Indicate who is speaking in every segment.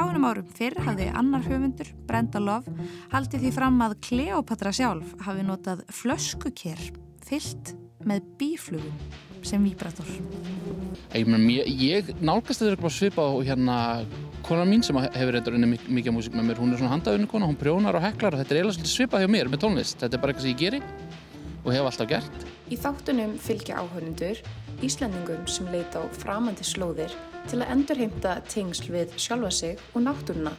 Speaker 1: fáinum árum fyrr hafði annar höfundur, Brenda Love, haldið því fram að Kleopatra sjálf hafi notað flöskukér fyllt með bíflugum sem víbrator.
Speaker 2: Ég, ég, ég nálgast þetta eitthvað svipað og hérna konar mín sem hefur eitthvað unni mikið músík með mér, hún er svona handaðunni kona, hún prjónar og heklar og þetta er eiginlega svipað hjá mér með tónlist. Þetta er bara eitthvað sem ég geri og hef alltaf gert.
Speaker 3: Í þáttunum fylgja áhörnundur Íslandingum sem leita á framandi slóðir til að endurheimta tengsl við sjálfa sig og náttúruna.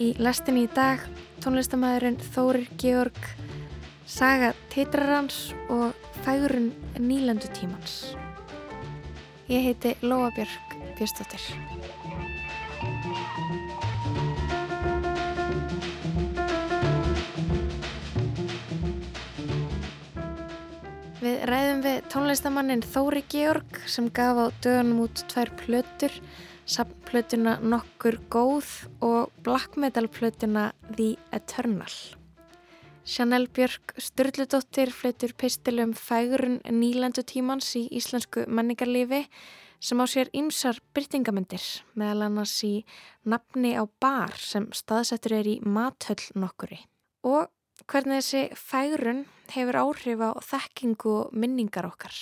Speaker 4: Í lestinni í dag tónlistamæðurinn Þórir Georg saga Titrarans og fægurinn nýlendu tímans. Ég heiti Lóa Björg Björnstóttir. Við ræðum við tónlistamannin Þóri Georg sem gaf á dögunum út tvær plötur, samplötuna Nokkur góð og black metal plötuna The Eternal. Chanel Björg Sturldudóttir flyttur pistilum fægurinn nýlandu tímans í íslensku menningarlifi sem á sér ymsar byrtingamundir meðal annars í nafni á bar sem staðsettur er í mathöll nokkuri og hvernig þessi fægrun hefur áhrif á þekkingu og minningar okkar.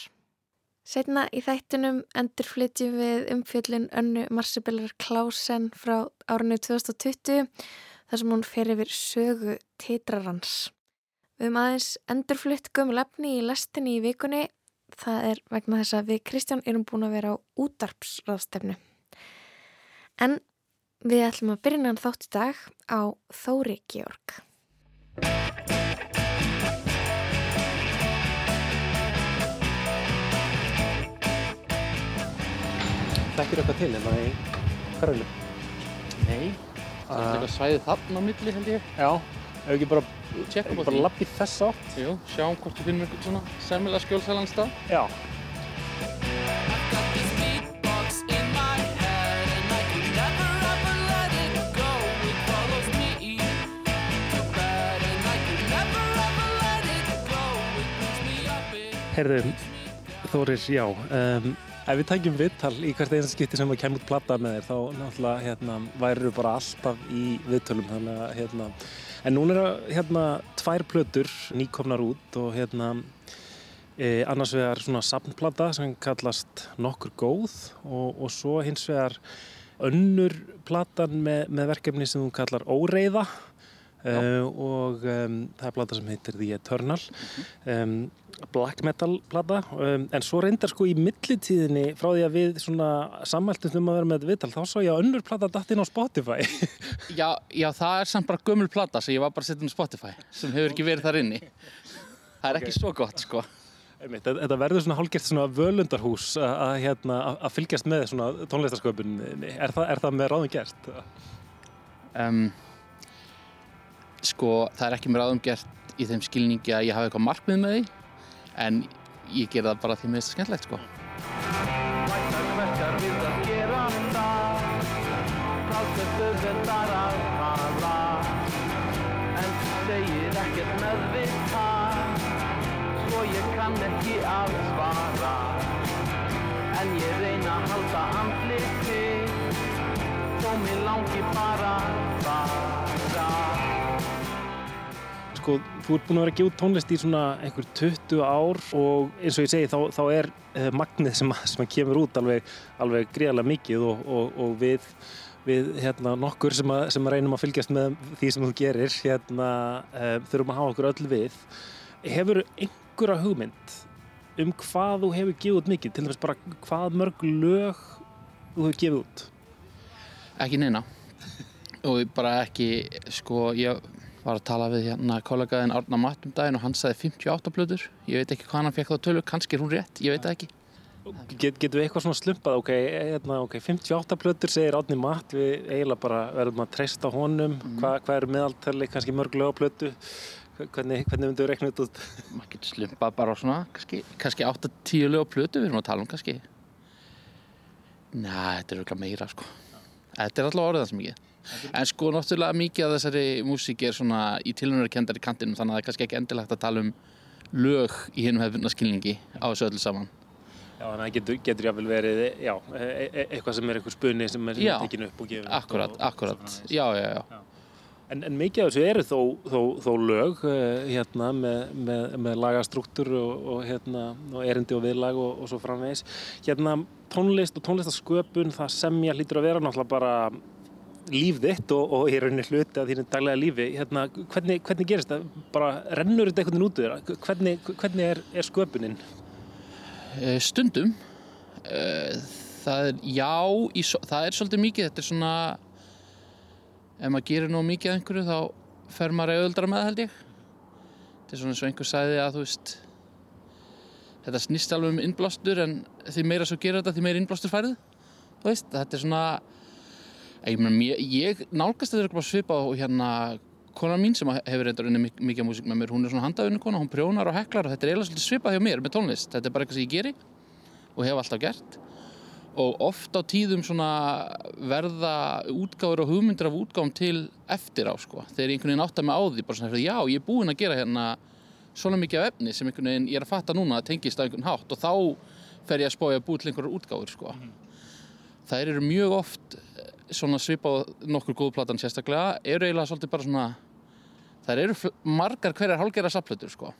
Speaker 4: Setna í þættunum endur flytjum við umfjöllin önnu Marsibelar Klausen frá árinu 2020 þar sem hún fer yfir sögu titrarans. Við höfum aðeins endurflytt gömul efni í lestinni í vikunni. Það er vegna þess að við Kristján erum búin að vera á útarpsraðstefnu. En við ætlum að byrja hann þátt í dag á Þóri Georg.
Speaker 5: Þekkir eitthvað til hérna í hverjum?
Speaker 2: Nei, það er eitthvað svæðið þarna á milli held ég.
Speaker 5: Já, ef ekki bara, bara
Speaker 2: því.
Speaker 5: lapp í þess átt.
Speaker 2: Jú, sjáum hvort við finnum eitthvað svona semmilega skjólsælan stað.
Speaker 5: Já. Herðu, Þórir, já, um, ef við tækjum viðtal í hvert einasta skipti sem við kemum út platta með þér, þá náttúrulega hérna, væru bara alltaf í viðtölum, þannig að, hérna, en núna eru hérna tvær plötur nýkomnar út og hérna, e, annars vegar svona safnplata sem kallast Nokkur góð og, og svo hins vegar önnur platan með, með verkefni sem þú kallar Óreiða uh, og um, það er plata sem heitir The Eternal. Um, black metal plata. Um, en svo reyndar sko í millitíðinni frá því að við svona sammæltumst um að vera með viðtal þá sá ég að önnur plata datt inn á Spotify.
Speaker 2: Já, já, það er samt bara gömul plata sem ég var bara að setja um Spotify sem hefur ekki verið þar inni. Það er ekki svo gott, sko.
Speaker 5: Þetta verður svona hálfgert svona völundarhús að, hérna, fylgjast með svona tónlistasköpun er, það- er það með ráðum gert?
Speaker 2: Um, sko, það er ekki mér aðum gert í þeim skilningi að ég hafi eitthvað markmið með því en ég ger það bara því mér finnst það skemmtilegt, sko.
Speaker 6: En ég reyna að halda andliti Þó mér langi bara
Speaker 5: Sko, þú ert búin að vera að gefa tónlist í svona einhver 20 ár og eins og ég segi þá, þá er uh, magnið sem, sem kemur út alveg, alveg greiðlega mikið og, og, og við, við hérna, nokkur sem, að, sem að reynum að fylgjast með því sem þú gerir hérna, uh, þurfum að hafa okkur öll við. Hefur einhverja hugmynd um hvað þú hefur gefið út mikið? Til dæmis bara hvað mörg lög þú hefur gefið út?
Speaker 2: Ekki neina. Og bara ekki, sko, ég var að tala við hérna kollegaðin Árna Matt um daginn og hann sagði 58 plötur. Ég veit ekki hvað hann fekk þá tölu, kannski er hún rétt, ég veit ekki.
Speaker 5: Get, getum við eitthvað svona slumpað, ok, hérna, ok, 58 plötur segir Átni Matt, við eiginlega bara verðum að treysta honum, Hva, hvað er meðaltali, kannski mörg lög á plötu, hvernig, hvernig myndum við rekna út?
Speaker 2: Maður getur slumpað bara svona, kannski, kannski 8-10 lög á plötu, við erum að tala um kannski. Næ, þetta er auðvitað meira, sko. Þetta er alltaf orðið það sem mikið. En sko, náttúrulega mikið af þessari músík er svona í tilhörnarkendar í kantinum, þannig að það er kannski ekki endilegt að tala um lög í hinnum hefðbundna skilningi á þessu öllu saman.
Speaker 5: Já, þannig að það getur, getur jáfnvel verið, já, e e eitthvað sem er einhver spunni sem er, sem
Speaker 2: Já.
Speaker 5: er tekin upp og gefin upp
Speaker 2: Akkurat,
Speaker 5: og, og
Speaker 2: akkurat,
Speaker 5: svo framvegis.
Speaker 2: já, já, já.
Speaker 5: En, en mikið af þessu eru þó, þó, þó lög uh, hérna með, með, með lagastruktúr og, og, hérna, og erindi og viðlag og, og svo framvegis. Hérna tónlist og tónlistasköpun, það semja hlýtur að vera náttúrulega bara líf þitt og, og í rauninni hluti af þínu daglega lífi. Hérna, hvernig, hvernig gerist það? Bara rennur þetta einhvern veginn út úr þér? Hvernig, hvernig er, er sköpunin?
Speaker 2: Eh, Stundum, eh, það er, já, í, það er svolítið mikið, þetta er svona, ef maður gerir nú mikið einhverju þá fer maður auðvöldra með held ég. Þetta er svona eins og einhver sagði að þú veist, þetta snýst alveg um innblástur en því meira svo gerir þetta því meira innblástur færið. Þú veist, þetta er svona, ég, ég nálgast þetta bara svipað og hérna kona mín sem hefur reyndar unni mikið af músík með mér, hún er svona handaunni kona, hún prjónar og heklar og þetta er eiginlega svipað hjá mér með tónlist. Þetta er bara eitthvað sem ég geri og hef alltaf gert. Og oft á tíðum svona verða útgáfur og hugmyndir af útgáfum til eftir á sko. Þegar einhvern veginn átta mig á því bara svona já ég er búinn að gera hérna svona mikið af efni sem einhvern veginn ég er að fatta núna að tengist á einhvern hátt. Og þá fer ég að spája að búið til einhverjar útgáfur sko. Þær eru mjög oft svona svipað nokkur góðplatan sérstaklega eru eiginlega svolítið bara svona þær eru margar hverjar hálgera saplötur sko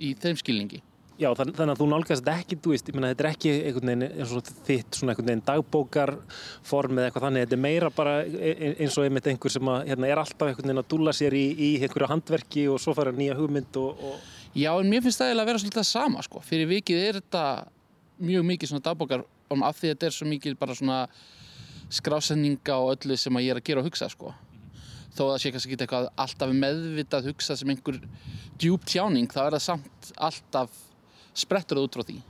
Speaker 2: í þeim skilningi
Speaker 5: Já, þann, þannig að þú nálgast ekki, þú veist, ég meina, þetta er ekki einhvern veginn eins og þitt svona einhvern veginn dagbókarform eða eitthvað þannig, þetta er meira bara e- e- eins og einmitt einhver sem að, hérna, er alltaf einhvern veginn að dúlla sér í, í einhverju handverki og svo fara nýja hugmynd og, og
Speaker 2: Já, en mér finnst það eiginlega að vera svolítið það sama sko. Fyrir vikið er þetta mjög mikið svona dagbókar af því að þetta er svo mikið bara svona skrásendinga og öllu sem að ég er að gera og hugsa sko. Þó að það sé kannski ekki eitthvað alltaf meðvitað hugsa sem einhver djúb tjáning, þá er það samt alltaf sprettur það út frá því.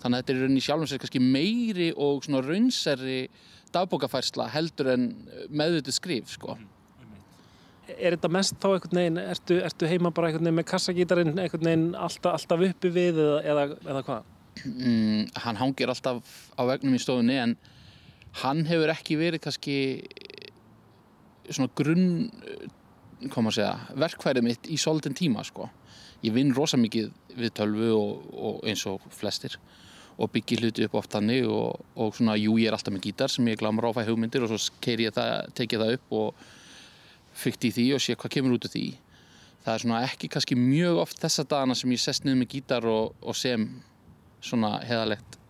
Speaker 2: Þannig að þetta er í rauninni sjálfum sér kannski meiri og svona raunserri dagbókafærsla heldur en meðvitið skrif sko.
Speaker 5: er þetta mest þá einhvern veginn, ertu, ertu heima bara einhvern veginn með kassagítarinn einhvern veginn alltaf, alltaf uppi við eða, eða, eða hvað?
Speaker 2: mm, hann hangir alltaf á vegnum í stofunni en hann hefur ekki verið kannski svona grunn hvað maður að segja, verkfærið mitt í svolítinn tíma sko. Ég vinn rosa mikið við tölvu og, og eins og flestir og byggi hluti upp oft þannig og, og svona, jú, ég er alltaf með gítar sem ég glamur á að fæ hugmyndir og svo ég það, teki það upp og fyrkt í því og sé hvað kemur út úr því. Það er svona ekki kannski mjög oft þessa dagana sem ég sest niður með gítar og, og sem svona heðalegt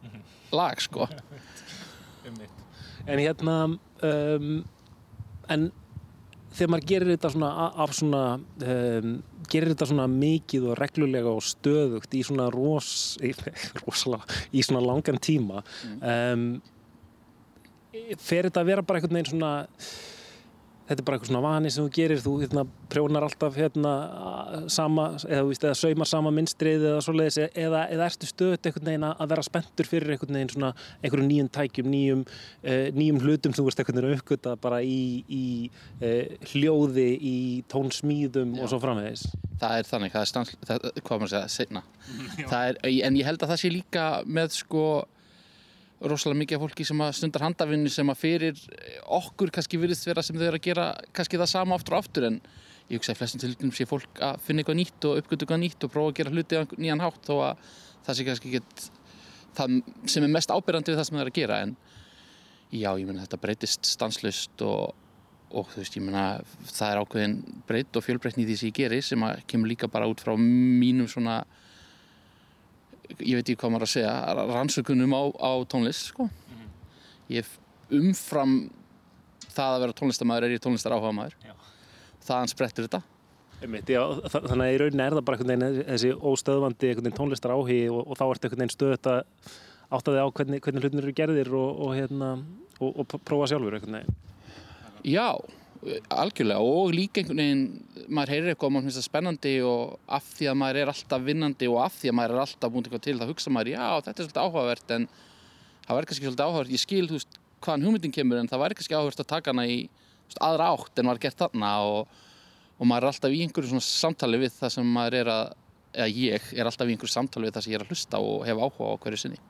Speaker 2: lag sko.
Speaker 5: En hérna, um, en þegar maður gerir þetta svona af svona, um, gerir þetta svona mikið og reglulega og stöðugt í svona ros, í, rosalega, í svona langan tíma, um, fer þetta að vera bara einhvern veginn svona, þetta er bara eitthvað svona vani sem þú gerir, þú hérna, prjónar alltaf hérna, sama, eða, veist, eða saumar sama minnstrið eða svoleiðis, eða, eða ertu stöðut einhvern veginn að vera spenntur fyrir einhvern veginn svona einhverjum nýjum tækjum, nýjum, uh, nýjum hlutum þú veist einhvern veginn að uppgöta bara í, í uh, hljóði, í tónsmíðum og svo framvegis.
Speaker 2: Það er þannig, það er stans, það, hvað maður segja. Það er, en ég held að það sé líka með sko rosalega mikið fólki sem stundar handavinnu sem að fyrir okkur kannski virðist vera sem þau eru að gera kannski það sama aftur og aftur en ég hugsa að flestum tilgjum sé fólk að finna eitthvað nýtt og uppgötu eitthvað nýtt og prófa að gera hluti á nýjan hátt þó að það sé kannski ekki það sem er mest ábyrrandi við það sem þau eru að gera. En já, ég meina þetta breytist stanslust og, og þú veist, ég meina það er ákveðin breytt og fjölbreytni í því sem ég geri sem að kemur líka bara út frá mínum svona ég veit ekki hvað maður að segja rannsökunum á, á tónlist sko. ég hef umfram það að vera tónlistamæður er ég tónlistar áhuga maður þaðan sprettur þetta
Speaker 5: Einmitt, já, þa- þannig að í rauninni er það bara einhvern veginn þessi óstöðvandi tónlistar áhugi og, og þá ertu einhvern veginn stöðut að átta þig á hvernig, hvernig hlutinir eru gerðir og, og, hérna, og, prófa sjálfur einhvern veginn.
Speaker 2: Já, algjörlega og líka einhvern veginn, maður heyrir eitthvað og maður finnst það spennandi og af því að maður er alltaf vinnandi og af því að maður er alltaf búin eitthvað til þá hugsa maður, já þetta er svolítið áhugavert en það væri kannski svolítið áhugavert, ég skil þú veist hvaðan hugmyndin kemur en það væri kannski áhugavert að taka hana í veist, aðra átt en var gert þarna og, og maður er alltaf í einhverju svona samtali við það sem maður er að, eða ég er alltaf í einhverju samtali við það sem ég er að hlusta og hef áhuga á hverju sinni.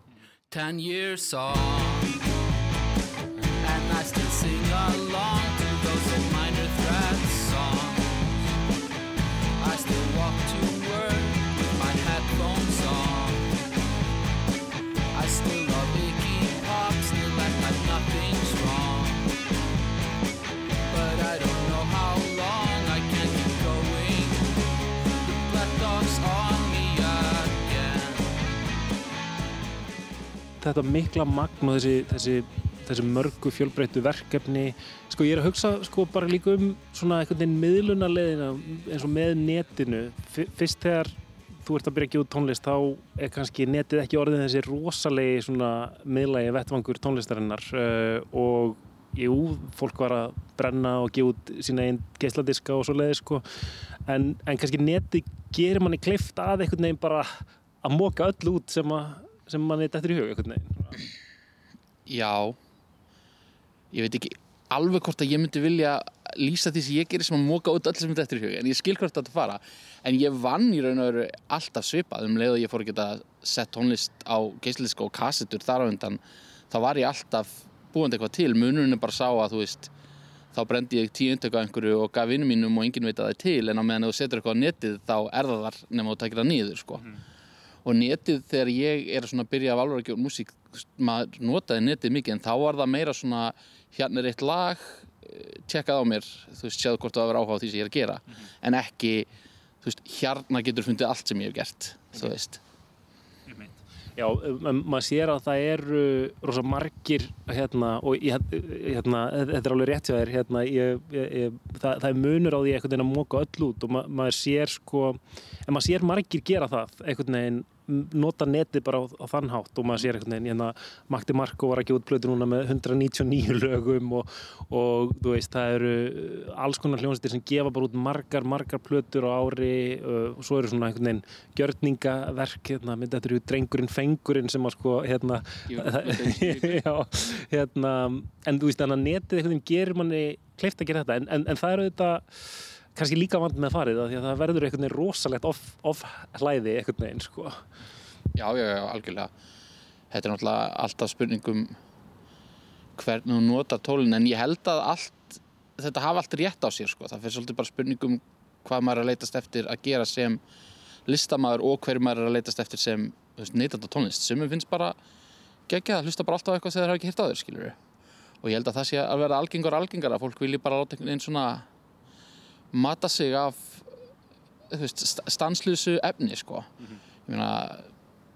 Speaker 5: Þetta mikla magn og þessi, þessi, þessi mörgu fjölbreyttu verkefni. Sko ég er að hugsa sko bara líka um svona einhvern veginn miðlunarleðina eins og með netinu. Fyrst þegar þú ert að byrja að gefa tónlist þá er kannski netið ekki orðin þessi rosalegi svona miðlagi vettvangur tónlistarinnar uh, og jú, fólk var að brenna og gefa út sína einn geisladiska og svo leiði sko. En, en kannski netið gerir manni kleift að einhvern veginn bara að móka öll út sem, að, sem manni dettur í hug veginn
Speaker 2: Já. Ég veit ekki alveg hvort að ég myndi vilja lýsa því sem ég gerir sem að móka út öll sem þetta eftir í hug en ég skil hvort þetta fara. En ég vann í raun og veru alltaf svipað. Um leið og ég fór að geta sett tónlist á geisliska og kassetur þar á undan þá var ég alltaf búandi eitthvað til. Munurinn er bara sá að þú veist þá brendi ég tíu undtöku af einhverju og gaf vinnum mínum og enginn veit að það er til. En á meðan þú setur eitthvað á netið þá er það þar nema þú takir það niður sko. Og netið þegar ég er svona að byrja af alveg að gera músík maður notaði netið mikið en þá var það meira svona hérna er eitt lag eh, tjekkað á mér, þú veist, sjáðu hvort það var áhuga á því sem ég er að gera. En ekki, þú veist, hérna getur fundið allt sem ég hef gert, þú veist.
Speaker 5: Já, um, maður sér að það eru rosa margir hérna, og hérna, þetta er alveg rétt hjá þér hérna, ég, ég, ég, það, það er munur á því einhvern veginn að móka öll út og ma maður sér sko, en maður sér margir gera það einhvern veginn nota netið bara á, á þann hátt og maður sér einhvern veginn hérna, Magdi Marko var að gefa út plötu núna með 199 lögum og, og þú veist, það eru alls konar hljónstir sem gefa bara út margar, margar plötur á ári uh, og svo eru svona einhvern veginn gjörningaverk, hérna, myndi þetta eru drengurinn fengurinn sem að sko, hérna já, hérna en þú veist, þannig að netið einhvern veginn gerir manni kleift að gera þetta, en, en, en það eru þetta kannski líka vand með farið því að það verður einhvern veginn rosalegt off, off hlæði einhvern veginn sko.
Speaker 2: Já, já, já, algjörlega Þetta er náttúrulega alltaf spurningum hvernig þú notar tólin en ég held að allt þetta hafa allt rétt á sér sko. það fyrir svolítið bara spurningum hvað maður er að leitast eftir að gera sem listamaður og hverju maður er að leitast eftir sem neytanda tónlist sem finnst bara geggjað að hlusta bara alltaf eitthvað sem þeir hafa ekki hirt á þér skilur og ég held að það sé að vera algengar algengar að fólk vilji bara láta einhvern veginn svona mata sig af veist, st- stanslausu efni sko. ég meina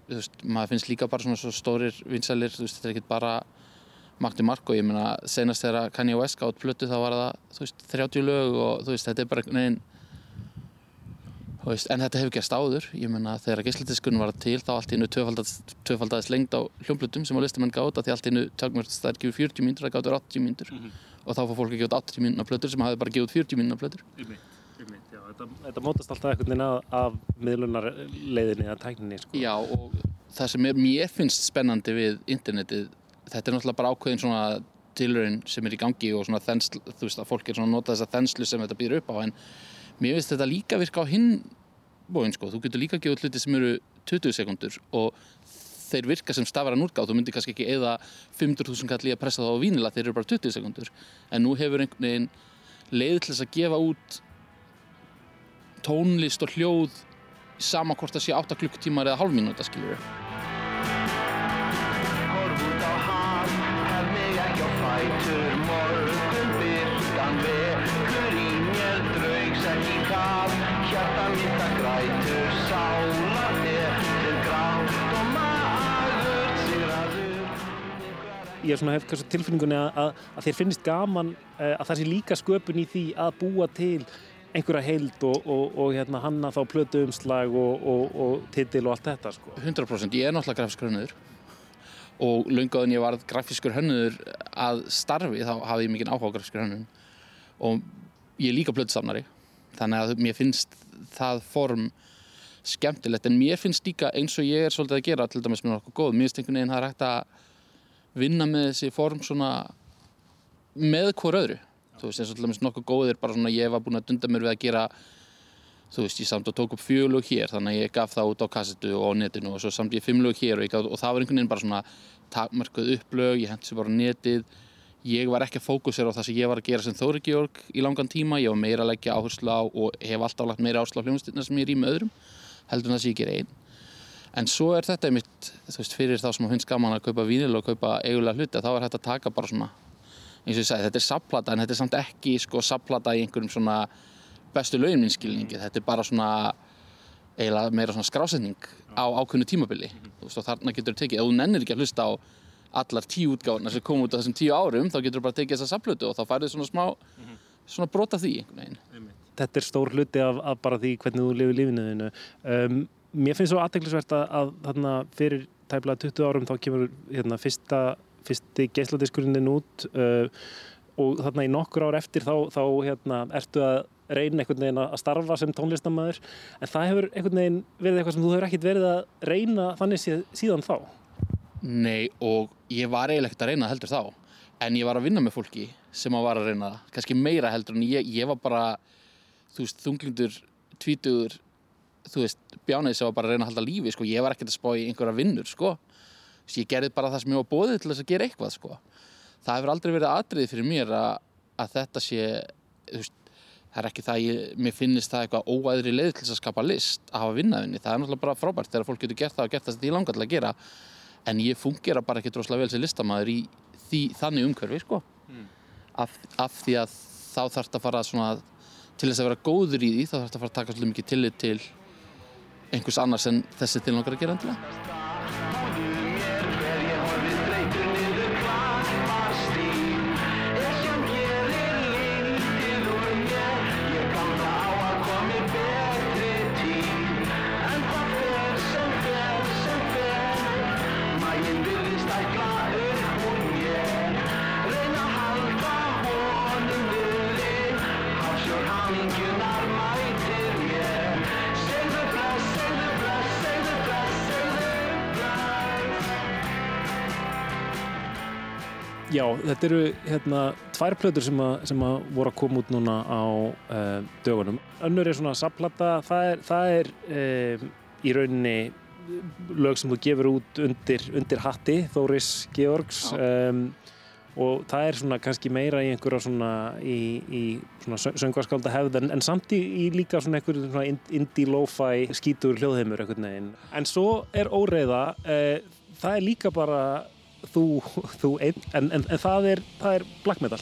Speaker 2: veist, maður finnst líka bara svona svo stórir vinsælir, þetta er ekkert bara Magdi Marko, ég meina senast þegar Kanye West gátt plötu þá var það veist, 30 lög og þetta er bara veist, en þetta hefur gerst áður. Ég meina þegar geisladiskun var til þá allt í tvöfaldaðist, tvöfaldaðist lengd á hljómplutum sem á listamenn gátt því allt í innu takmörst það er gefið 40 mínútur, það gáttur 80 mínútur og þá fór fólk að gefa út 80 mínúna plötur sem hafði bara gefið út 40 mínúna plötur
Speaker 5: þetta, þetta mótast alltaf einhvern veginn af, af miðlunarleiðinni eða tækninni sko.
Speaker 2: Já, og það sem er, mér finnst spennandi við internetið, þetta er náttúrulega bara ákveðin svona tilraun sem er í gangi og svona þensl, þú veist að fólk er svona að nota þessa þenslu sem þetta býður upp á en mér finnst þetta líka virka á hinn bóin sko, þú getur líka út hluti sem eru 20 sekundur og þeir virka sem stafara núrgáð, þú myndir kannski ekki eða 500.000 kall í að pressa það á vínila þeir eru bara 20 sekundur, en nú hefur einhvern veginn leið til þess að gefa út tónlist og hljóð sama hvort það sé 8 klukktímar eða hálf mínúta skiljur
Speaker 5: Ég er svona hef tilfinningunni að, að, að þér finnist gaman uh, að það sé líka sköpun í því að búa til einhverja heild og, og, og hérna, hanna þá plötu umslag og, og, titil og allt þetta sko.
Speaker 2: 100% ég er náttúrulega grafiskur hönnuður. Og lungaðin ég varð grafiskur hönnuður að starfi þá hafði ég mikið áhuga grafiskur hönnun. Og ég er líka plötusamnari. Þannig að mér finnst það form skemmtilegt. En mér finnst líka eins og ég er svolítið að gera til dæmis með nokkuð góð, mér finnst einhvern veginn það er hægt að vinna með þessi form svona með hvor öðru. Þú veist eins og dæmis nokkuð góðir bara svona ég var búinn að dunda mér við að gera þú veist, ég samt og tók upp fjögulög hér þannig að ég gaf það út á kassetu og á netinu og svo samt ég fimmlög hér og, gaf, og það var einhvern veginn bara svona takmörkuð upplög, ég hendi sér bara á netið. Ég var ekki að fókusera á það sem ég var að gera sem Þóri Georg í langan tíma ég var meira að leggja áherslu á og hef alltaf lagt meira áherslu á hljómsdýrna sem ég er í með öðrum heldur en það sem ég ger einn en svo er þetta einmitt, þú veist, fyrir þá sem finnst gaman að kaupa vínil og kaupa eigulega hluti þá er hægt að taka bara svona eins og ég sagði, þetta er sapplata en þetta er samt ekki sko sapplata í einhverjum svona bestu lögin minn skilningi, þetta er bara svona eiginlega meira svona skrásetning á ákveðnu tímabili. Þú veist og þarna getur þú tekið, ef þú nennir ekki að hlusta á allar tíu útgáðuna sem kom út á þessum tíu árum þá getur þú bara tekið þessa samplötu og þá færðu svona smá svona brota því einhvern veginn.
Speaker 5: Þetta er stór hluti af, af bara því hvernig þú lifir lífinu þínu. Um, mér finnst svo aðteglisvert að, að þarna fyrir tæplega 20 árum þá kemur hérna, fyrsta, fyrsti geisladiskurinn út uh, og þarna í nokkur ár eftir þá, þá hérna, ertu að reyna einhvern veginn að starfa sem tónlistamæður en það hefur einhvern veginn verið eitthvað sem þú hefur ekkert verið að reyna þannig síð, síðan þá.
Speaker 2: Nei og ég var eiginlega ekkert að reyna heldur þá. En ég var að vinna með fólki sem að var að reyna það. Kannski meira heldur en ég, ég var bara þú veist, þunglindur, tvítugur þú veist, bjánið sem var bara að reyna að halda lífi, sko, ég var ekkert að spá í einhverja vinnur, sko. Þess, ég gerði bara það sem ég var bóðið til þess að gera eitthvað, sko. Það hefur aldrei verið atriði fyrir mér að, að þetta sé veist, það er ekki það ég, mér finnist það eitthvað óæðri leið til þess að skapa list að hafa vinnaðinni, það er náttúrulega bara frábært þegar fólk getur gert það og gert það sem því langar til að gera. En ég fungera bara ekki droslega vel sem listamæður í því, þannig umhverfi sko. af, af því að þá þarf þetta að fara svona til þess að vera góður í því þá þarf þetta að fara að taka svolítið mikið tillit til einhvers annars en þessi til langar að gera endilega
Speaker 5: þetta eru hérna tvær plötur sem, að, sem að voru að koma út núna á uh, dögunum. Önnur er svona saplata, það er, það er uh, í rauninni lög sem þú gefur út undir, undir hatti, Þóris Georgs um, og það er svona kannski meira í einhverja svona í, í svona söngvarskálda hefð en, en samt í, í líka svona einhverju svona indie lo-fi skítur hljóðheimur einhvern veginn. En svo er óreiða, uh, það er líka bara þú, þú einn, en, en, en það, er, það er black metal.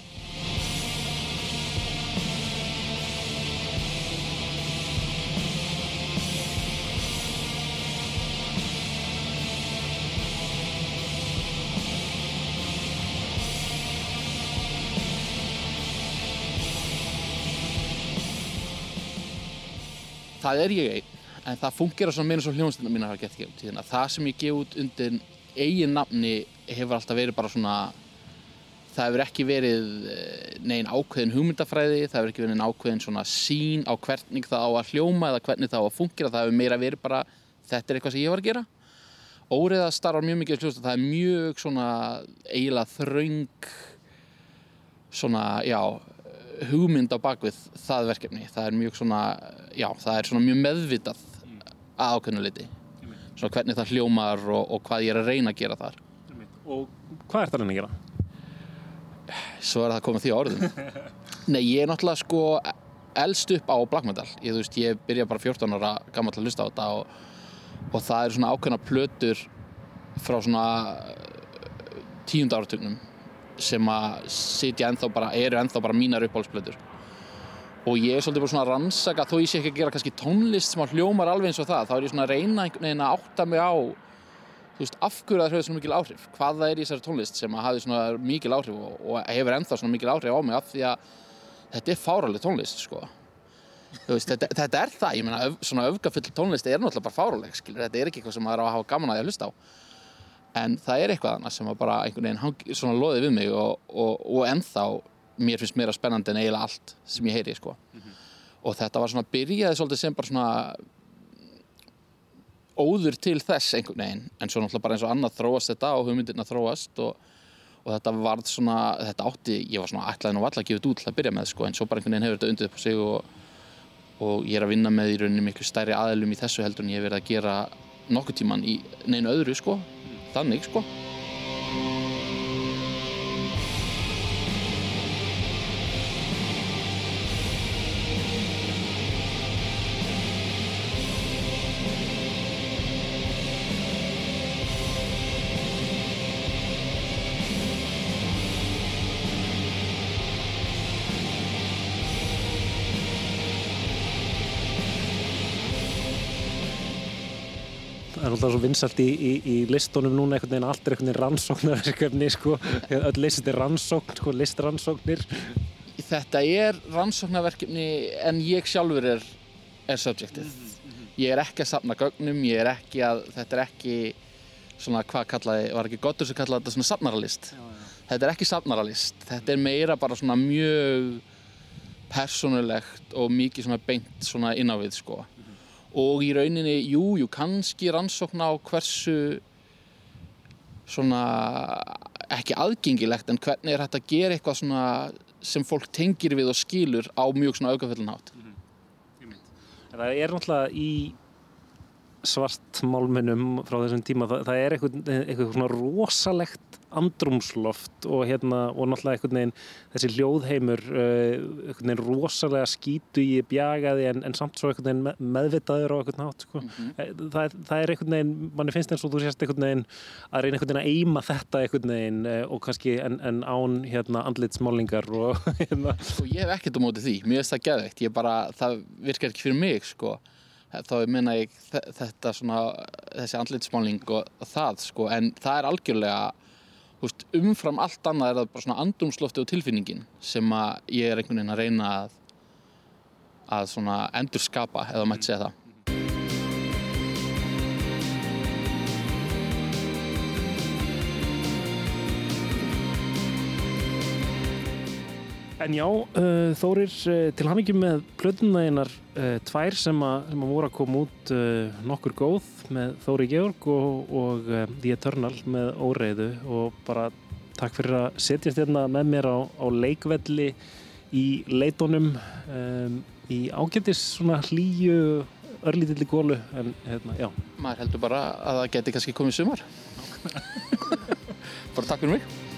Speaker 2: það er ég einn en það fungera svona meira svo hljónstundar mín að hafa gett gefið tíðina. Það sem ég gef út undir eigin nafni hefur alltaf verið bara svona það hefur ekki verið eh, negin ákveðin hugmyndafræði, það hefur ekki verið ákveðin svona sín á hvernig það á að hljóma eða hvernig það á að fungera, það hefur meira verið bara þetta er eitthvað sem ég var að gera. Óriða starfar mjög mikið hljóðst það er mjög svona eiginlega þröng svona, já hugmynd á bakvið það verkefni. Það er mjög svona, já, það er svona mjög meðvitað að ákveðinu liti svona hvernig það hljómar og, og hvað ég er að reyna að gera þar
Speaker 5: Og hvað er það að gera?
Speaker 2: svo er það að koma því á orðum. Nei, ég er náttúrulega sko elst upp á black metal. Ég, veist, ég byrja bara 14 ára gammal að hlusta á þetta og, og það eru svona ákveðna plötur frá svona tíund áratugnum sem að sitja ennþá bara, eru ennþá bara mínar uppáhaldsplötur. Og ég er svolítið bara svona að rannsaka þó ég sé ekki að gera kannski tónlist sem að hljómar alveg eins og það þá er ég svona að reyna einhvern veginn að átta mig á þú veist, af hverju það höfðu svona mikil áhrif? Hvað það er í þessari tónlist sem að hafi svona mikil áhrif og, og hefur ennþá svona mikil áhrif á mig af því að þetta er fáraleg tónlist sko. Veist, þetta, þetta er það, ég meina öf, svona öfgafull tónlist er náttúrulega bara fáraleg skilur, þetta er ekki eitthvað sem maður á að hafa gaman að að hlusta á. En það er eitthvað annað sem að bara einhvern veginn hangi, svona loði við mig og, og, og ennþá mér finnst meira spennandi en eiginlega allt sem ég heyri sko. og þetta var svona byrjaði svolítið sem bara svona óður til þess einhvern veginn en svo náttúrulega bara eins og annað þróast þetta og hugmyndirna þróast og, og þetta varð svona, þetta átti, ég var svona ætlaði nú alltaf að gefa þetta út til að byrja með sko en svo bara einhvern veginn hefur þetta undið upp á sig og, og ég er að vinna með í rauninni miklu stærri aðlum í þessu heldur en ég hef verið að gera nokkuð tíman í neinu öðru sko, þannig sko.
Speaker 5: Er alltaf svo vinsalt í, í, í listunum núna einhvern veginn, allt er einhvern veginn rannsóknarverkefni sko, öll list er rannsókn, sko, listrannsóknir.
Speaker 2: Þetta er rannsóknarverkefni en ég sjálfur er, er subjectið. Ég er ekki að safna gögnum, ég er ekki að, þetta er ekki svona, hvað kallaði, var ekki Goddur sem kallaði þetta svona safnaralist. Þetta er ekki safnaralist, þetta er meira bara svona mjög persónulegt og mikið svona beint svona inn á við sko. Og í rauninni, jú, jú, kannski rannsókn á hversu svona ekki aðgengilegt en hvernig er hægt að gera eitthvað svona sem fólk tengir við og skilur á mjög svona aukafullin hátt.
Speaker 5: En Það er náttúrulega í svartmálminum frá þessum tíma, það, það er eitthvað, eitthvað svona rosalegt andrumsloft og hérna og náttúrulega einhvern veginn þessi hljóðheimur uh, einhvern veginn rosalega skítu í bjagaði en, en samt svo einhvern veginn me- meðvitaður á einhvern hátt sko. Eh, það, er- það er einhvern veginn, manni finnst eins og þú sést einhvern veginn að reyna einhvern veginn að eima þetta einhvern veginn uh, og kannski en, en án hérna andlitsmálingar og hérna.
Speaker 2: Sko ég hef ekkert á móti því, mér finnst það geðveikt, ég bara, það virkar ekki fyrir mig sko. Þá meina ég þe- þetta svona, þessi andlitsmáling og, og það sko, en það er algjörlega, veist, umfram allt annað er það bara svona andrumslofti og tilfinningin sem að ég er einhvern veginn að reyna að, að svona endur skapa, eða mætti segja það.
Speaker 5: En já, uh, Þórir, uh, til hamingjum með plötunnaðinnar uh, tvær sem, að, sem að voru að koma út nokkur góð með Þóri Georg og, og The Eternal með óreiðu og bara takk fyrir að setjast hérna með mér á, á leikvelli í leitunum um, í ágættis svona hlýju örlítilli gólu en hérna, já,
Speaker 2: Maður heldur bara að það geti kannski komið sumar. bara takk fyrir mig.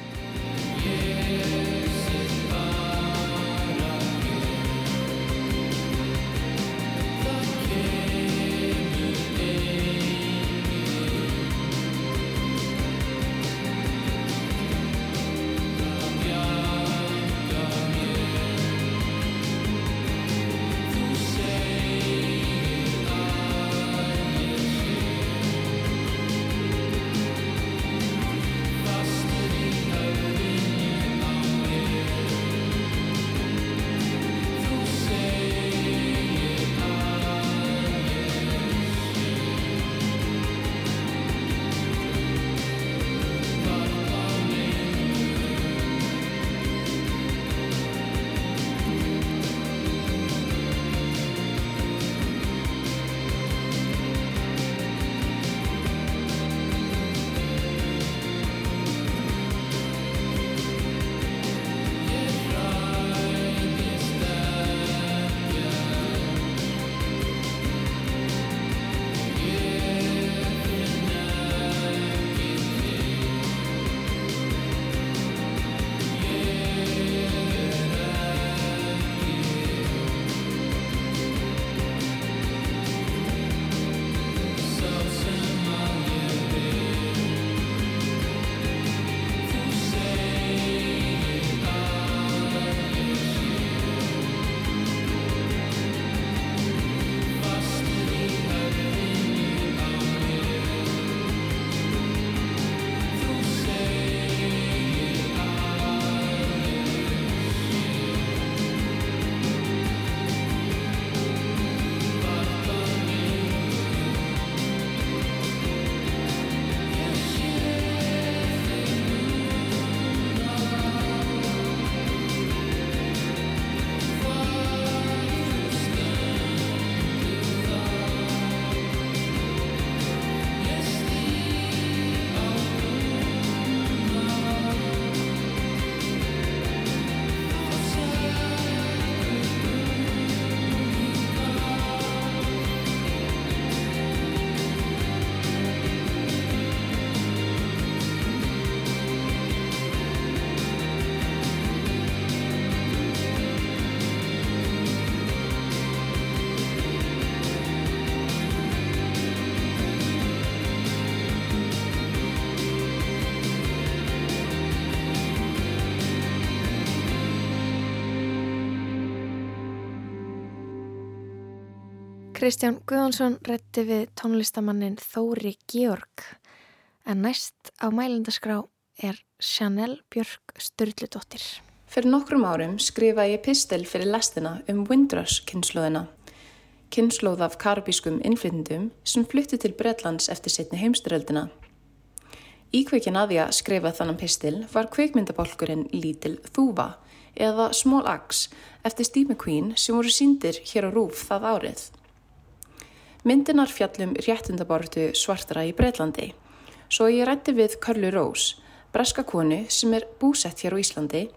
Speaker 4: Kristján Guðjónsson rétti við tónlistamannin Þóri Georg en næst á mælendaskrá er Chanel Björk Sturludóttir.
Speaker 3: Fyrir nokkrum árum skrifaði ég pistil fyrir lestina um Windrush kynnslóðina. Kynnslóð af karabískum innflytendum sem flutti til Bretlands eftir setni heimstyröldina. Íkveikin að því að skrifa þannan pistil var kveikmyndabálkurinn Lítil Þúva eða Small Axe eftir Steve McQueen sem voru síndir hér á Rúf það árið. Myndinar fjallum réttundabortu svartara í Breitlandi, svo ég rætti við Körlu Rós, breska konu sem er búsett hér á Íslandi,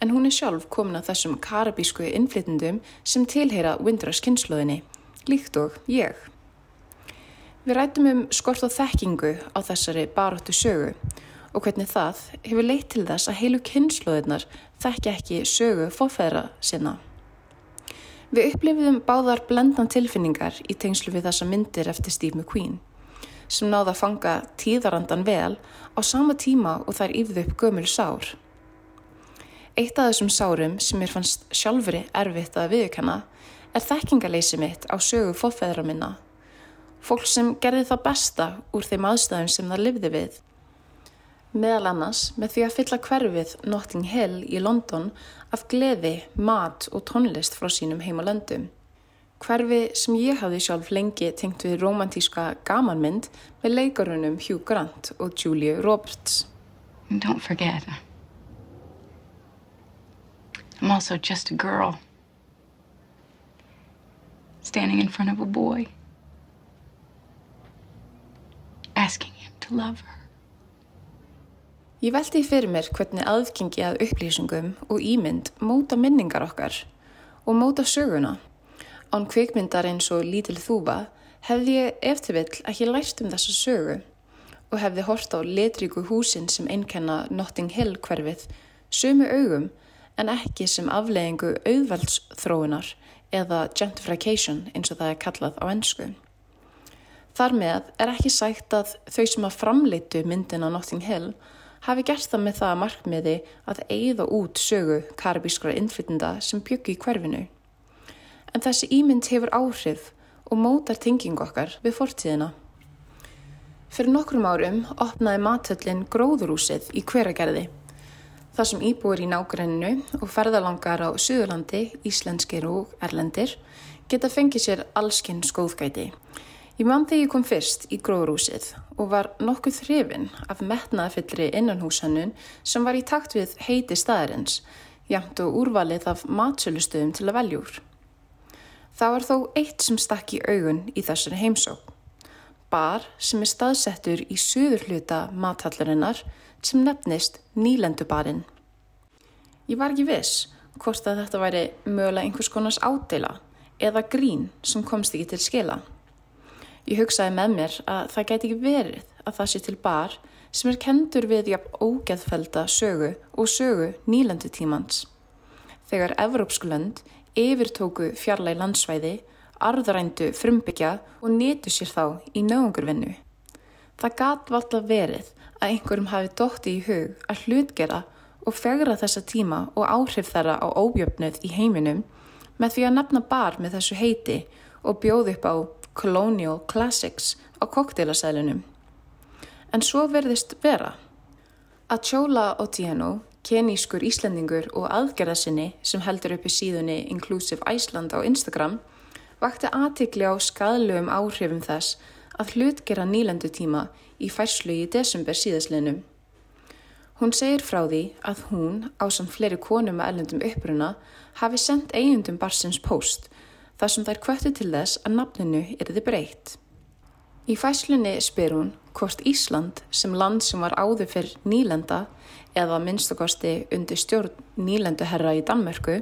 Speaker 3: en hún er sjálf komin að þessum karabísku innflytendum sem tilheyra Windrush kynnslóðinni, líkt og ég. Við rættum um skort á þekkingu á þessari baróttu sögu og hvernig það hefur leitt til þess að heilu kynnslóðirnar þekki ekki sögu fófæðra sinna. Við upplifiðum báðar blendan tilfinningar í tengslu við þessa myndir eftir Steve McQueen sem náða að fanga tíðarandan vel á sama tíma og þær yfðu upp gömul sár. Eitt af þessum sárum sem mér fannst sjálfri erfitt að viðkjanna er þekkingaleysi mitt á sögu fófæðra minna. Fólk sem gerði það besta úr þeim aðstæðum sem það livði við. Meðal annars með því að fylla hverfið Notting Hill í London af gleði, mat og tónlist frá sínum heimalöndum. Hverfi sem ég hafði sjálf lengi tengt við romantíska gamanmynd með leikarunum Hugh Grant og Julia Roberts.
Speaker 7: Don't forget, I'm also just a girl standing in front of a boy, asking him to love her.
Speaker 3: Ég velti fyrir mér hvernig aðgengi að upplýsingum og ímynd móta minningar okkar og móta söguna. Án kvikmyndar eins og lítil þúfa hefði ég eftir vill ekki lært um þessa sögu og hefði hort á letríku húsin sem einkenna Notting Hill hverfið sömu augum en ekki sem afleggingu auðveldsþróunar eða gentrification eins og það er kallað á ennsku. Þar með er ekki sætt að þau sem að framleitu myndin á Notting Hill hafi gert það með það að markmiði að eigða út sögu karabískra innflytenda sem byggu í hverfinu. En þessi ímynd hefur áhrif og mótar tengingu okkar við fortíðina. Fyrir nokkrum árum opnaði matöllin Gróðurúsið í hveragerði. Það sem íbúir í nágrenninu og ferðalangar á Suðurlandi, Íslenskir og Erlendir geta fengið sér allskinn skóðgæti. Ég mann þegar ég kom fyrst í gróðrúsið og var nokkuð þrifin af metnaðafyllri innanhúsannun sem var í takt við heiti staðarins, jæmt og úrvalið af matsölustöðum til að veljúr. Það var þó eitt sem stakk í augun í þessari heimsók. Bar sem er staðsettur í söður hluta mathallarinnar sem nefnist Nýlendubarinn. Ég var ekki viss hvort að þetta væri mögulega einhvers konars ádela eða grín sem komst ekki til skila. Ég hugsaði með mér að það gæti ekki verið að það sé til bar sem er kendur við jafn ógeðfelda sögu og sögu nýlendu tímans. Þegar Evrópsku lönd yfirtóku fjarlæg landsvæði, arðrændu frumbyggja og netu sér þá í nöðungurvinnu. Það gat valla verið að einhverjum hafi dótti í hug að hlutgera og fegra þessa tíma og áhrif þeirra á óbjöfnuð í heiminum með því að nefna bar með þessu heiti og bjóð upp á Colonial Classics á kokteilasælunum. En svo verðist vera. Achola Otieno, kenískur Íslandingur og aðgerðasinni sem heldur upp í síðunni Inclusive Iceland á Instagram, vakti aðtikli á skadlugum áhrifum þess að hlutgera nýlendu tíma í færslu í desember síðaslinum. Hún segir frá því að hún, á samt fleiri konum að ellendum uppruna, hafi sendt eigundum barsins post þar sem þær kvöttu til þess að nafninu erði breytt. Í fæslunni spyr hún hvort Ísland sem land sem var áður fyrir nýlenda eða minnstakosti undir stjórn nýlenduherra í Danmörku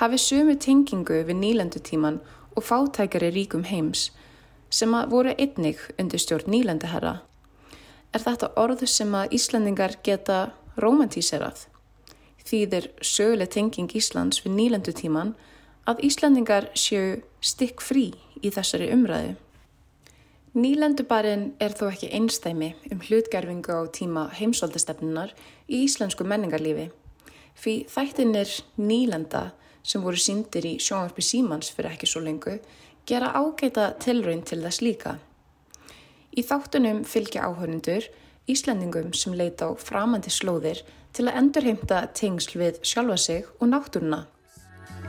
Speaker 3: hafi sömu tengingu við nýlendutíman og fátækari ríkum heims sem að voru einnig undir stjórn nýlenduherra. Er þetta orð sem að Íslandingar geta romantíserað? Þýðir söguleg tenging Íslands við nýlendutíman að Íslandingar séu stikk frí í þessari umræðu. Nýlendubarinn er þó ekki einstæmi um hlutgerfingu á tíma heimsóldastefnunar í íslensku menningarlífi. Fyrir þættinir nýlenda sem voru síndir í sjónvarpi símans fyrir ekki svo lengu gera ágæta tilraun til þess líka. Í þáttunum fylgja áhörnundur Íslendingum sem leita á framandi slóðir til að endurheimta tengsl við sjálfa sig og náttúruna.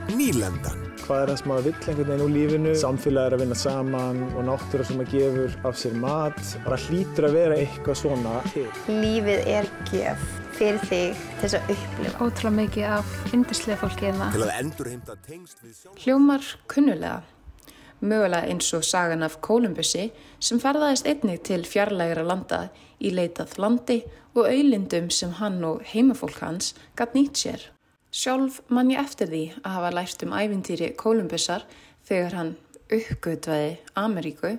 Speaker 8: Nýlendan.
Speaker 9: Hvað er það sem maður vill einhvern veginn úr lífinu? Samfélag er að vinna saman og náttúra sem maður gefur af sér mat. Það hlýtur að vera eitthvað svona til.
Speaker 10: Lífið er gjöf fyrir þig til þess að upplifa.
Speaker 11: Ótrúlega mikið af yndislega fólki hérna.
Speaker 8: Til að endurheimta tengst við sjálf.
Speaker 3: Hljómar kunnulega. Mögulega eins og sagan af Kolumbussi sem ferðaðist einnig til fjarlægra landa í leitað landi og auðlindum sem hann og heimafólk hans gatt nýtt sér. Sjálf mann ég eftir því að hafa lært um æfintýri Kolumbusar þegar hann uppgötvaði Ameríku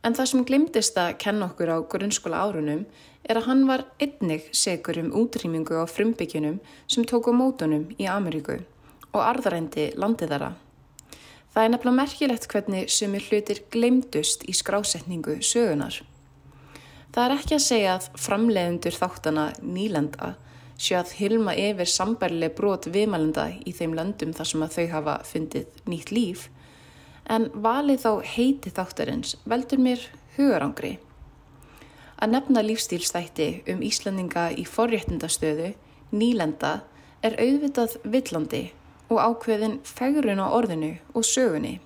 Speaker 3: en það sem glimtist að kenna okkur á grunnskóla árunum er að hann var einnig segur um útrýmingu á frumbyggjunum sem tóku mótunum í Ameríku og arðarendi landið þeirra. Það er nefnilega merkilegt hvernig sumir hlutir glemdust í skrásetningu sögunar. Það er ekki að segja að framleiðundur þáttana nýlenda séu að hilma yfir sambærlega brot viðmælenda í þeim löndum þar sem að þau hafa fundið nýtt líf, en valið þá heiti þáttarins veldur mér hugarangri. Að nefna lífstílstætti um Íslandinga í forréttindastöðu, nýlenda, er auðvitað villandi og ákveðin fegurinn á orðinu og sögunni.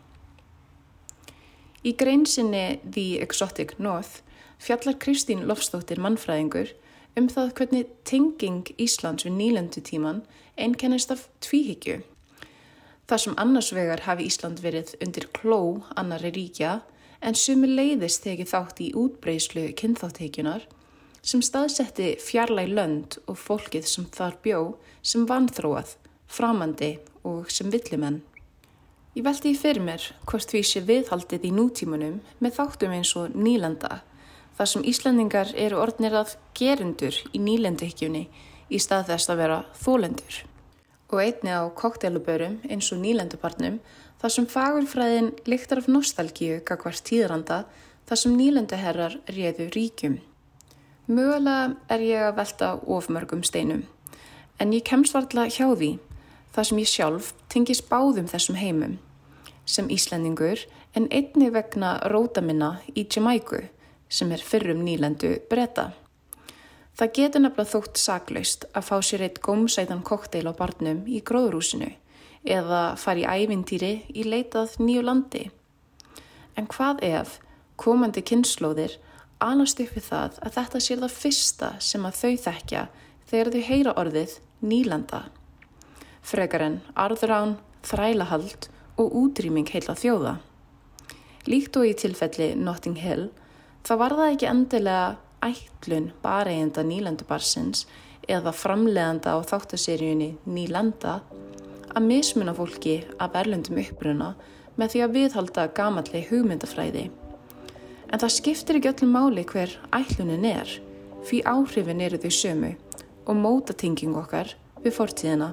Speaker 3: Í greinsinni The Exotic North fjallar Kristín Lofsdóttir mannfræðingur um það hvernig tenging Íslands við nýlendutíman einkennist af tvíhyggju. Það sem annars vegar hafi Ísland verið undir kló annari ríkja en sumi leiðist tekið þátt í útbreyslu kynþáttheikjunar sem staðsetti fjarlæg lönd og fólkið sem þar bjó sem vanþróað, framandi og sem villimenn. Ég veldi í fyrir mér hvort því sé viðhaldið í nútímanum með þáttum eins og nýlenda þar sem Íslandingar eru orðnir að gerundur í nýlenduhyggjunni í stað þess að vera þólendur. Og einni á koktelubörum eins og nýlendupartnum þar sem fagurfræðin lyktar af nostalgíu gagvart tíðranda þar sem nýlenduherrar réðu ríkjum. Mögulega er ég að velta ofmörgum steinum en ég kemst varðla hjá því þar sem ég sjálf tengis báðum þessum heimum sem Íslandingur en einni vegna róta minna í Jamaiku sem er fyrrum nýlendu breyta. Það getur nefnilega þótt saklaust að fá sér eitt gómsætan kokteil á barnum í gróðrúsinu eða fara í ævintýri í leitað nýju landi. En hvað ef komandi kynnslóðir alast upp við það að þetta sé það fyrsta sem að þau þekkja þegar þau heyra orðið nýlanda? Frekar en arðrán, þrælahald og útrýming heila þjóða. Líkt og í tilfelli Notting Hill Það var það ekki endilega ætlun bara eigenda nýlendubarsins eða framleganda á þáttaseríunni Nýlenda að mismuna fólki af erlendum uppruna með því að viðhalda gamalli hugmyndafræði. En það skiptir ekki öllum máli hver ætlunin er, fyrir áhrifin eru þau sömu og mótatinging okkar við fortíðina.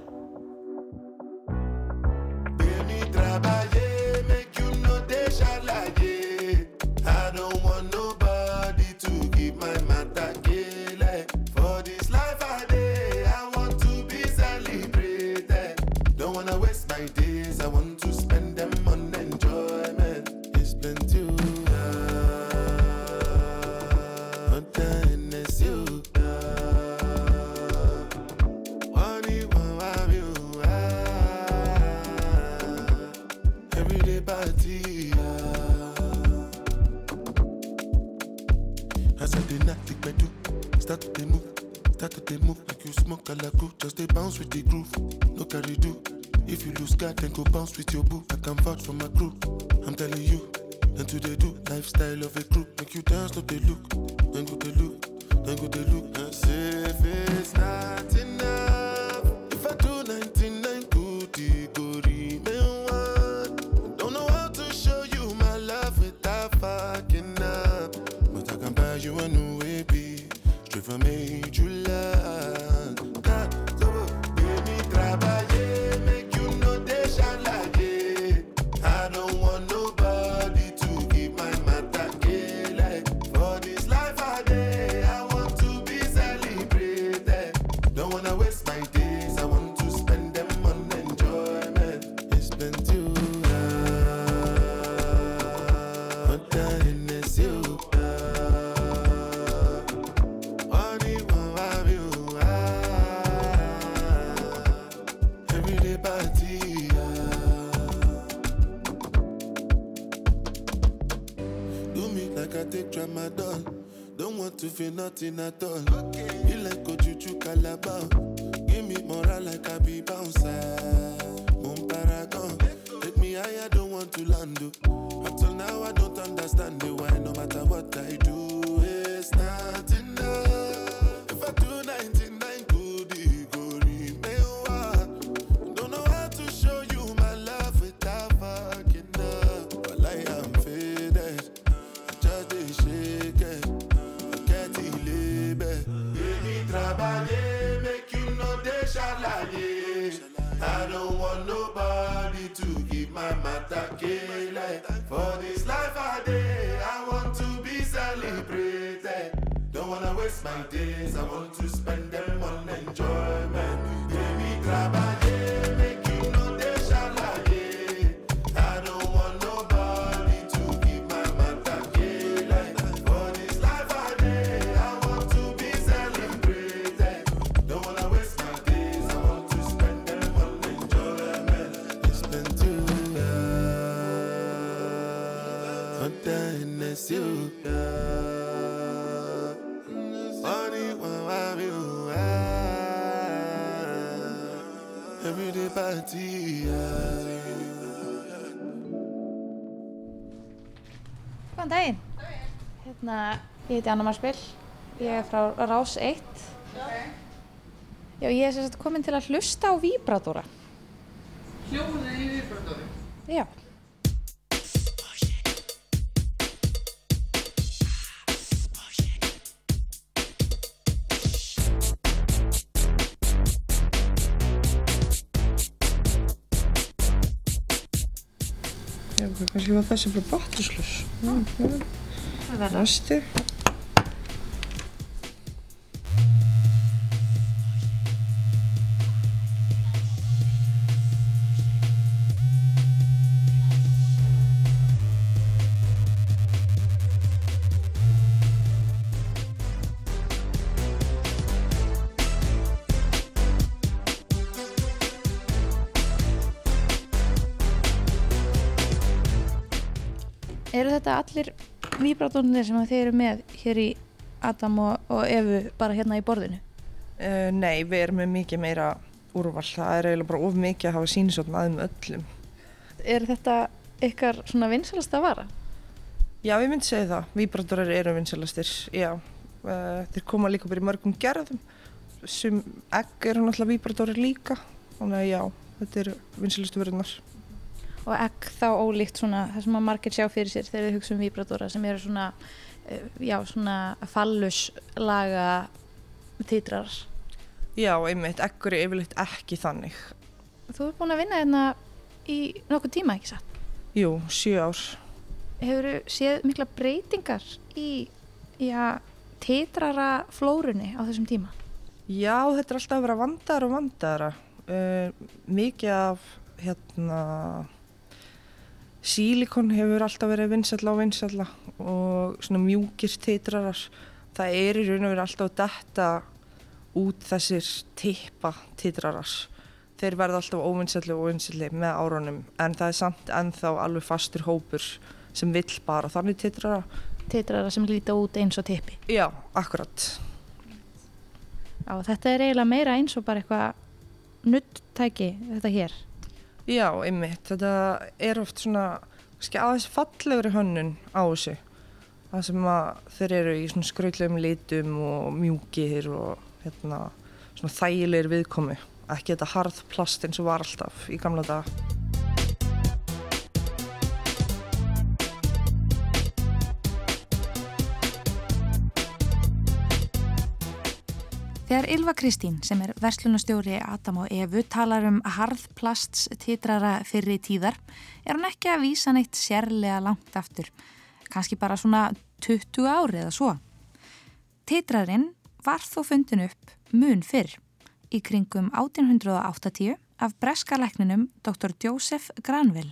Speaker 12: With the groove. No carry do. If you lose God, then go bounce with your boo. I can vouch for my crew. I'm telling you, and to they do lifestyle of a crew. Make you dance, no they look, then go they look, then go they look. And if it's not nothing at all. You like go juju calabar.
Speaker 1: Heiti Anna Marspil. Ég er frá Rás 1. Já, ég er sagt komin til að hlusta á víbratóra.
Speaker 13: Hljóðið í viðbröndari.
Speaker 1: Já.
Speaker 13: Já, kannski var þessi bara batterislaus. Það er næstu.
Speaker 1: Þetta allir víbratónir sem að þið eru með hér í Adam og, og Evu bara hérna í borðinu?
Speaker 13: Uh, nei, við erum með mikið meira úrval. Það er eiginlega bara of mikið að hafa sínisotn aðeim öllum.
Speaker 1: Er þetta ykkar svona vinsalasta vara?
Speaker 13: Já, ég myndi segja það. Víbratorar eru vinsalastir, já. Uh, þeir koma líka bara í mörgum gerðum. Sum egg eru náttúrulega víbratorar líka. Þannig að já, þetta eru vinsalastu verðunar.
Speaker 1: Og egg þá ólíkt svona það sem að margir sjá fyrir sér þegar þið hugsa um víbratóra sem eru svona, eh, já, svona falluslaga títrar.
Speaker 13: Já, einmitt, eggur er yfirleitt ekki þannig.
Speaker 1: Þú ert búin að vinna hérna í nokkuð tíma, ekki satt?
Speaker 13: Jú, sjö ár.
Speaker 1: Hefur séð mikla breytingar í, já, títrara flórunni á þessum tíma?
Speaker 13: Já, þetta er alltaf að vera vandaðara og vandaðara. Uh, mikið af hérna sílikon hefur alltaf verið vinsalla og vinsalla og svona mjúkir titrarar. Það er í raun og verið alltaf detta út þessir tippa titrarar. Þeir verða alltaf óvinnsalli og óvinnsalli með árunum en það er samt ennþá alveg fastur hópur sem vill bara þannig titrara.
Speaker 1: Titrara sem líta út eins og tippi?
Speaker 13: Já, akkurat.
Speaker 1: Já, þetta er eiginlega meira eins og bara eitthvað nuttæki þetta hér.
Speaker 13: Já, einmitt. Þetta er oft svona aðeins fallegri hönnun á þessu. Það sem þeir eru í svona skrautlegum litum og mjúkir og hérna svona þægilegir viðkomi. Ekki þetta harð plast eins og var alltaf í gamla daga.
Speaker 1: Þegar Ylva Kristín, sem er verslunastjóri Adam og Evu, talar um harðplasts titrara fyrri tíðar, er hann ekki að vísa neitt sérlega langt aftur, kannski bara svona 20 ári eða svo. Titrarinn var þó fundin upp mun fyrr, í kringum 1880 af breska lækninum Dr. Joseph Granville.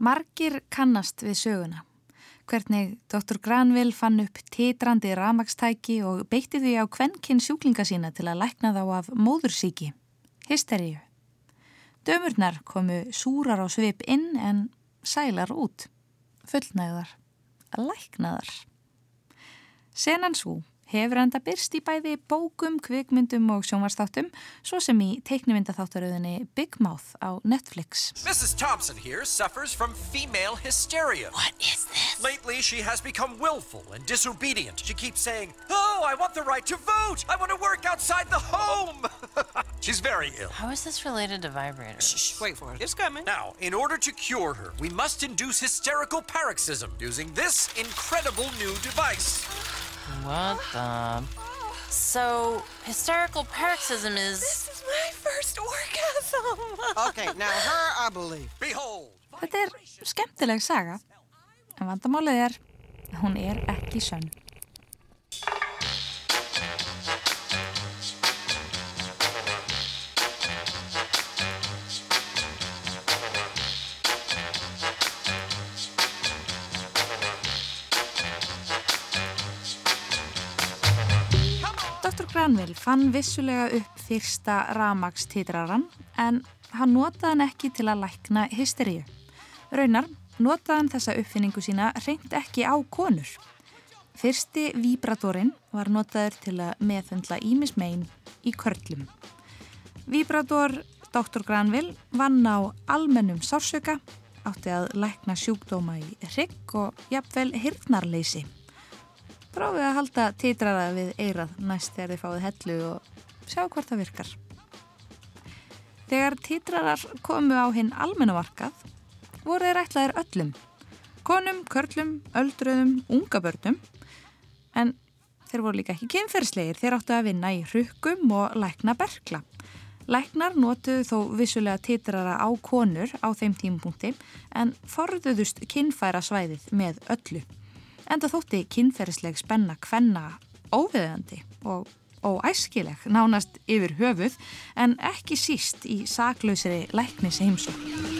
Speaker 1: Margir kannast við söguna hvernig Dr. Granville fann upp titrandi ramakstæki og beitti því á kvenkinn sjúklinga sína til að lækna þá af móðursíki, hysteríu. Dömurnar komu súrar á svip inn en sælar út, fullnægðar, læknaðar. Senan svo hefur enda byrst í bæði bókum, kvikmyndum og sjónvarstáttum, svo sem í teiknumyndaþáttaröðinni Big Mouth á Netflix.
Speaker 14: Mrs. Thompson here suffers from female hysteria. What is this? Lately, she has become willful and disobedient. She keeps saying, Oh, I want the right to vote. I want to work outside the home. She's very ill.
Speaker 15: How is this related to vibrators?
Speaker 14: Shh, wait for it. It's coming. Now, in order to cure her, we must induce hysterical paroxysm using this incredible new device.
Speaker 15: What the? So, hysterical paroxysm is.
Speaker 16: This is my first orgasm. okay, now her I believe.
Speaker 14: Behold.
Speaker 1: Þetta er skemmtileg saga, en vandamálið er, hún er ekki sönn. Dr. Granville fann vissulega upp fyrsta ramagstitraran en hann notaði hann ekki til að lækna hysteríu. Raunar notaði hann þessa uppfinningu sína reynd ekki á konur. Fyrsti víbratorinn var notaður til að meðfundla ímismein í körlum. Víbrator Dr. Granville vann á almennum sársöka, átti að lækna sjúkdóma í hrygg og jafnvel hirtnarleysi. Prófið að halda titraða við eirað næst þegar þið fáið hellu og sjá hvort það virkar. Þegar titrarar komu á hinn almennavarkað voru þeir ætlaðir öllum. Konum, körlum, öldröðum, unga börnum. En þeir voru líka ekki kynferðslegir. Þeir áttu að vinna í hrukkum og lækna berkla. Læknar notuðu þó vissulega titrara á konur á þeim tímpunkti en forðuðust kynfæra svæðið með öllu. Enda þótti kynferðisleg spenna kvenna óveðandi og óæskileg nánast yfir höfuð en ekki síst í saklausri læknis heimsók.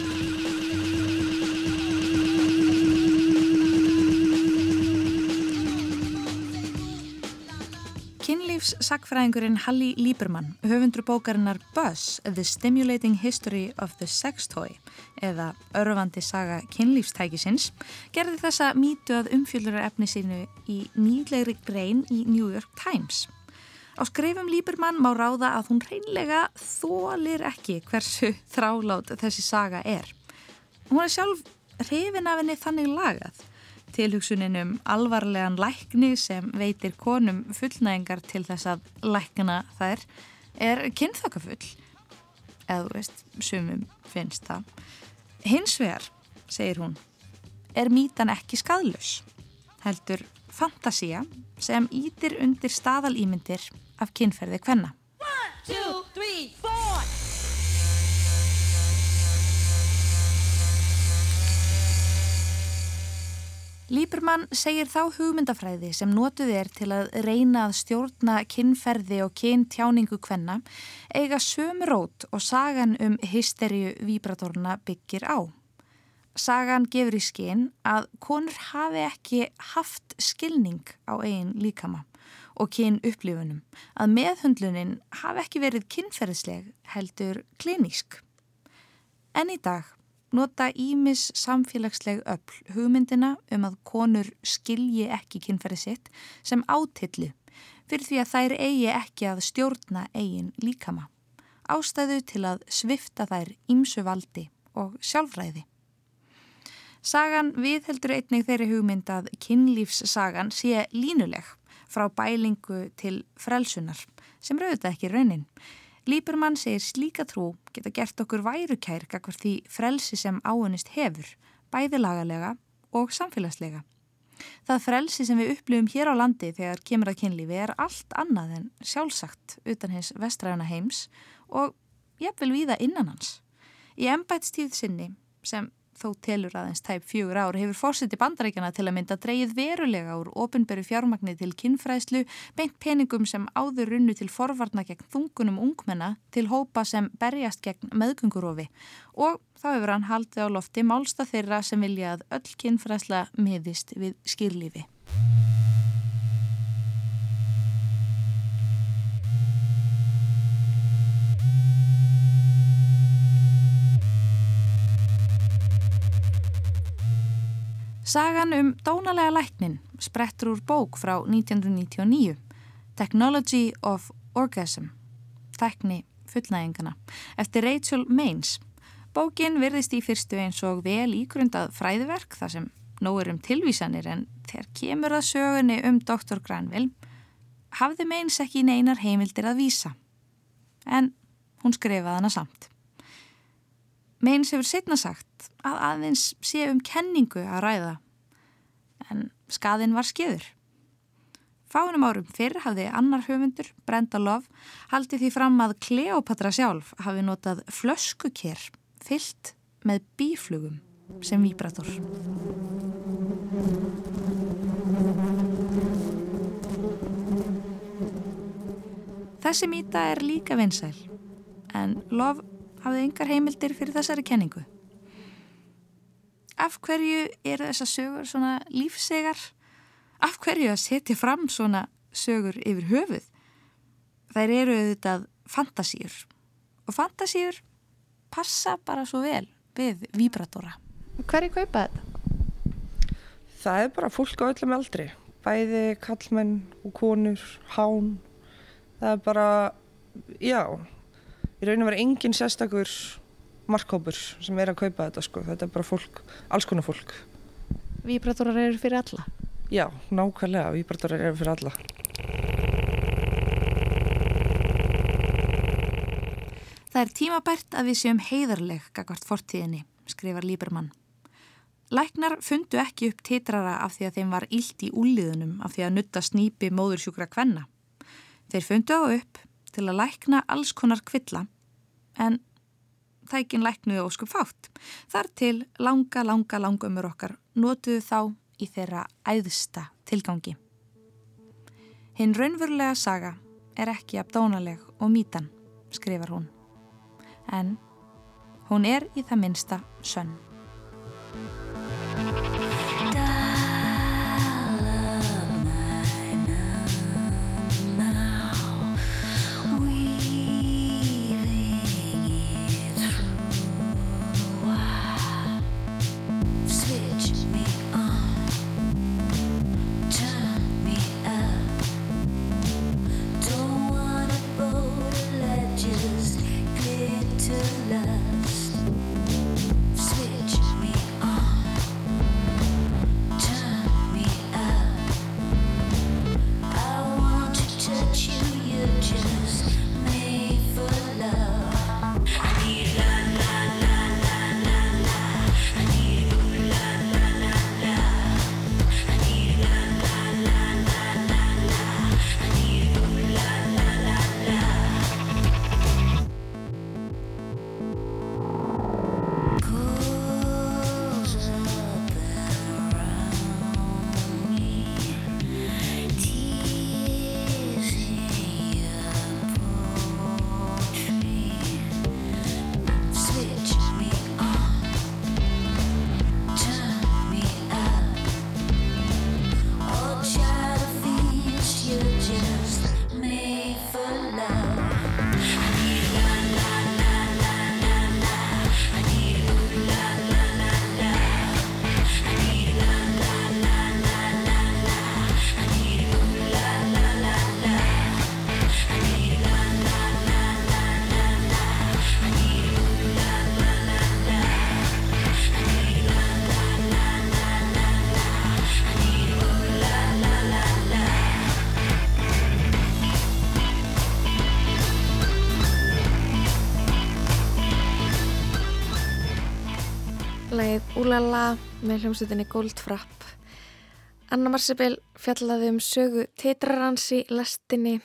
Speaker 1: Kynlífssakfræðingurinn Halli Lieberman, höfundur bókarinnar Buzz, The Stimulating History of the Sex Toy eða örfandi saga kynlífstækisins, gerði þessa mítu að umfjöldurar efni sínu í nýlegri grein í New York Times. Á skrifum Lieberman má ráða að hún reynlega þólir ekki hversu þrálát þessi saga er. Hún er sjálf hrifin af henni þannig lagað tilhugsunin um alvarlegan lækni sem veitir konum fullnægingar til þess að lækna þær er kynþakafull eða þú veist, sumum finnst það. Hins vegar, segir hún, er mítan ekki skadlus heldur fantasía sem ítir undir staðalýmyndir af kynferði hvenna.
Speaker 16: One, two, three, four.
Speaker 1: Líbermann segir þá hugmyndafræði sem notuð er til að reyna að stjórna kynferði og kyntjáningu hvenna eiga sömu rót og sagan um hysteríu víbratorna byggir á. Sagan gefur í skinn að konur hafi ekki haft skilning á eigin líkama og kyn upplifunum, að meðhundlunin hafi ekki verið kynferðisleg heldur klinísk. En í dag nota ímis samfélagsleg öll hugmyndina um að konur skilji ekki kynferði sitt sem átillu fyrir því að þær eigi ekki að stjórna eigin líkama. Ástæðu til að svifta þær ímsu valdi og sjálfræði. Sagan viðheldur einnig þeirri hugmynd að kynlífssagan sé línuleg frá bælingu til frelsunar sem rauðið ekki raunin. Líbermann segir slíka trú geta gert okkur værukær kakvar því frelsi sem áunist hefur, bæði lagalega og samfélagslega. Það frelsi sem við upplifum hér á landi þegar kemur að kynlífi er allt annað en sjálfsagt utan hins vestræðuna heims og jafnvel viða innan hans. Í embætstíð sinni sem þó telur aðeins tæp fjögur ár hefur fórseti bandarækjana til að mynda dreyið verulega úr ofinberu fjármagnir til kinnfræðslu, beint peningum sem áður runnu til forvarna gegn þungunum ungmenna til hópa sem berjast gegn meðgöngurofi og þá hefur hann haldið á lofti málsta þeirra sem vilja að öll kinnfræðsla miðist við skýrlífi. Sagan um dónalega læknin sprettur úr bók frá 1999 Technology of Orgasm Tækni fullnæðingana eftir Rachel Maines Bókin virðist í fyrstu eins og vel ígrundað fræðverk þar sem nóg er um tilvísanir en þegar kemur að sögunni um Dr. Granville hafði Maines ekki neinar heimildir að vísa. En hún skrifaði hana samt. Maines hefur setna sagt að aðeins sé um kenningu að ræða en skaðin var skeður. Fáinum árum fyrr hafði annar höfundur, Brenda Love, haldið því fram að Kleopatra sjálf hafi notað flöskukér fyllt með bíflugum sem víbrator. Þessi mýta er líka vinsæl en Love hafði yngar heimildir fyrir þessari kenningu. Af hverju eru þessa sögur svona lífsegar? Af hverju að setja fram svona sögur yfir höfuð? Þær eru auðvitað fantasíur og fantasíur passa bara svo vel við víbratora.
Speaker 11: Hverju kaupa þetta?
Speaker 13: Það er bara fólk á öllum aldri. Bæði kallmenn og konur, hán. Það er bara, já, í raun og vera engin sérstakur markkópur sem er að kaupa þetta sko. Þetta er bara fólk, alls konar fólk.
Speaker 11: Víbratorar eru fyrir alla?
Speaker 13: Já, nákvæmlega, víbratorar eru fyrir alla.
Speaker 1: Það er tímabært að við séum heiðarleg gagvart fortíðinni, skrifar Líbermann. Læknar fundu ekki upp titrara af því að þeim var illt í úliðunum af því að nutta snýpi móðursjúkra kvenna. Þeir fundu á upp til að lækna alls konar kvilla en tækin læknuðu óskup fátt. Þar til langa, langa, langumur okkar notuðu þá í þeirra æðsta tilgangi. Hinn raunverulega saga er ekki abdónaleg og mítan, skrifar hún. En hún er í það minsta sönn.
Speaker 4: Úlala með hljómsveitinni Goldfrapp. Anna Marsebil fjallaði um sögu Tetrarans í lastinni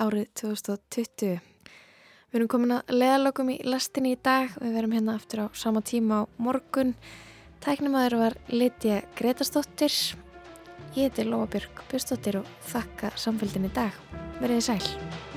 Speaker 4: árið 2020. Við erum komin að leðalokum í lastinni í dag. Við verum hérna aftur á sama tíma á morgun. Tæknimaður var Lidja Gretastóttir. Ég heiti Lóa Björg Björnstóttir og þakka samfélgin í dag. Verðið sæl.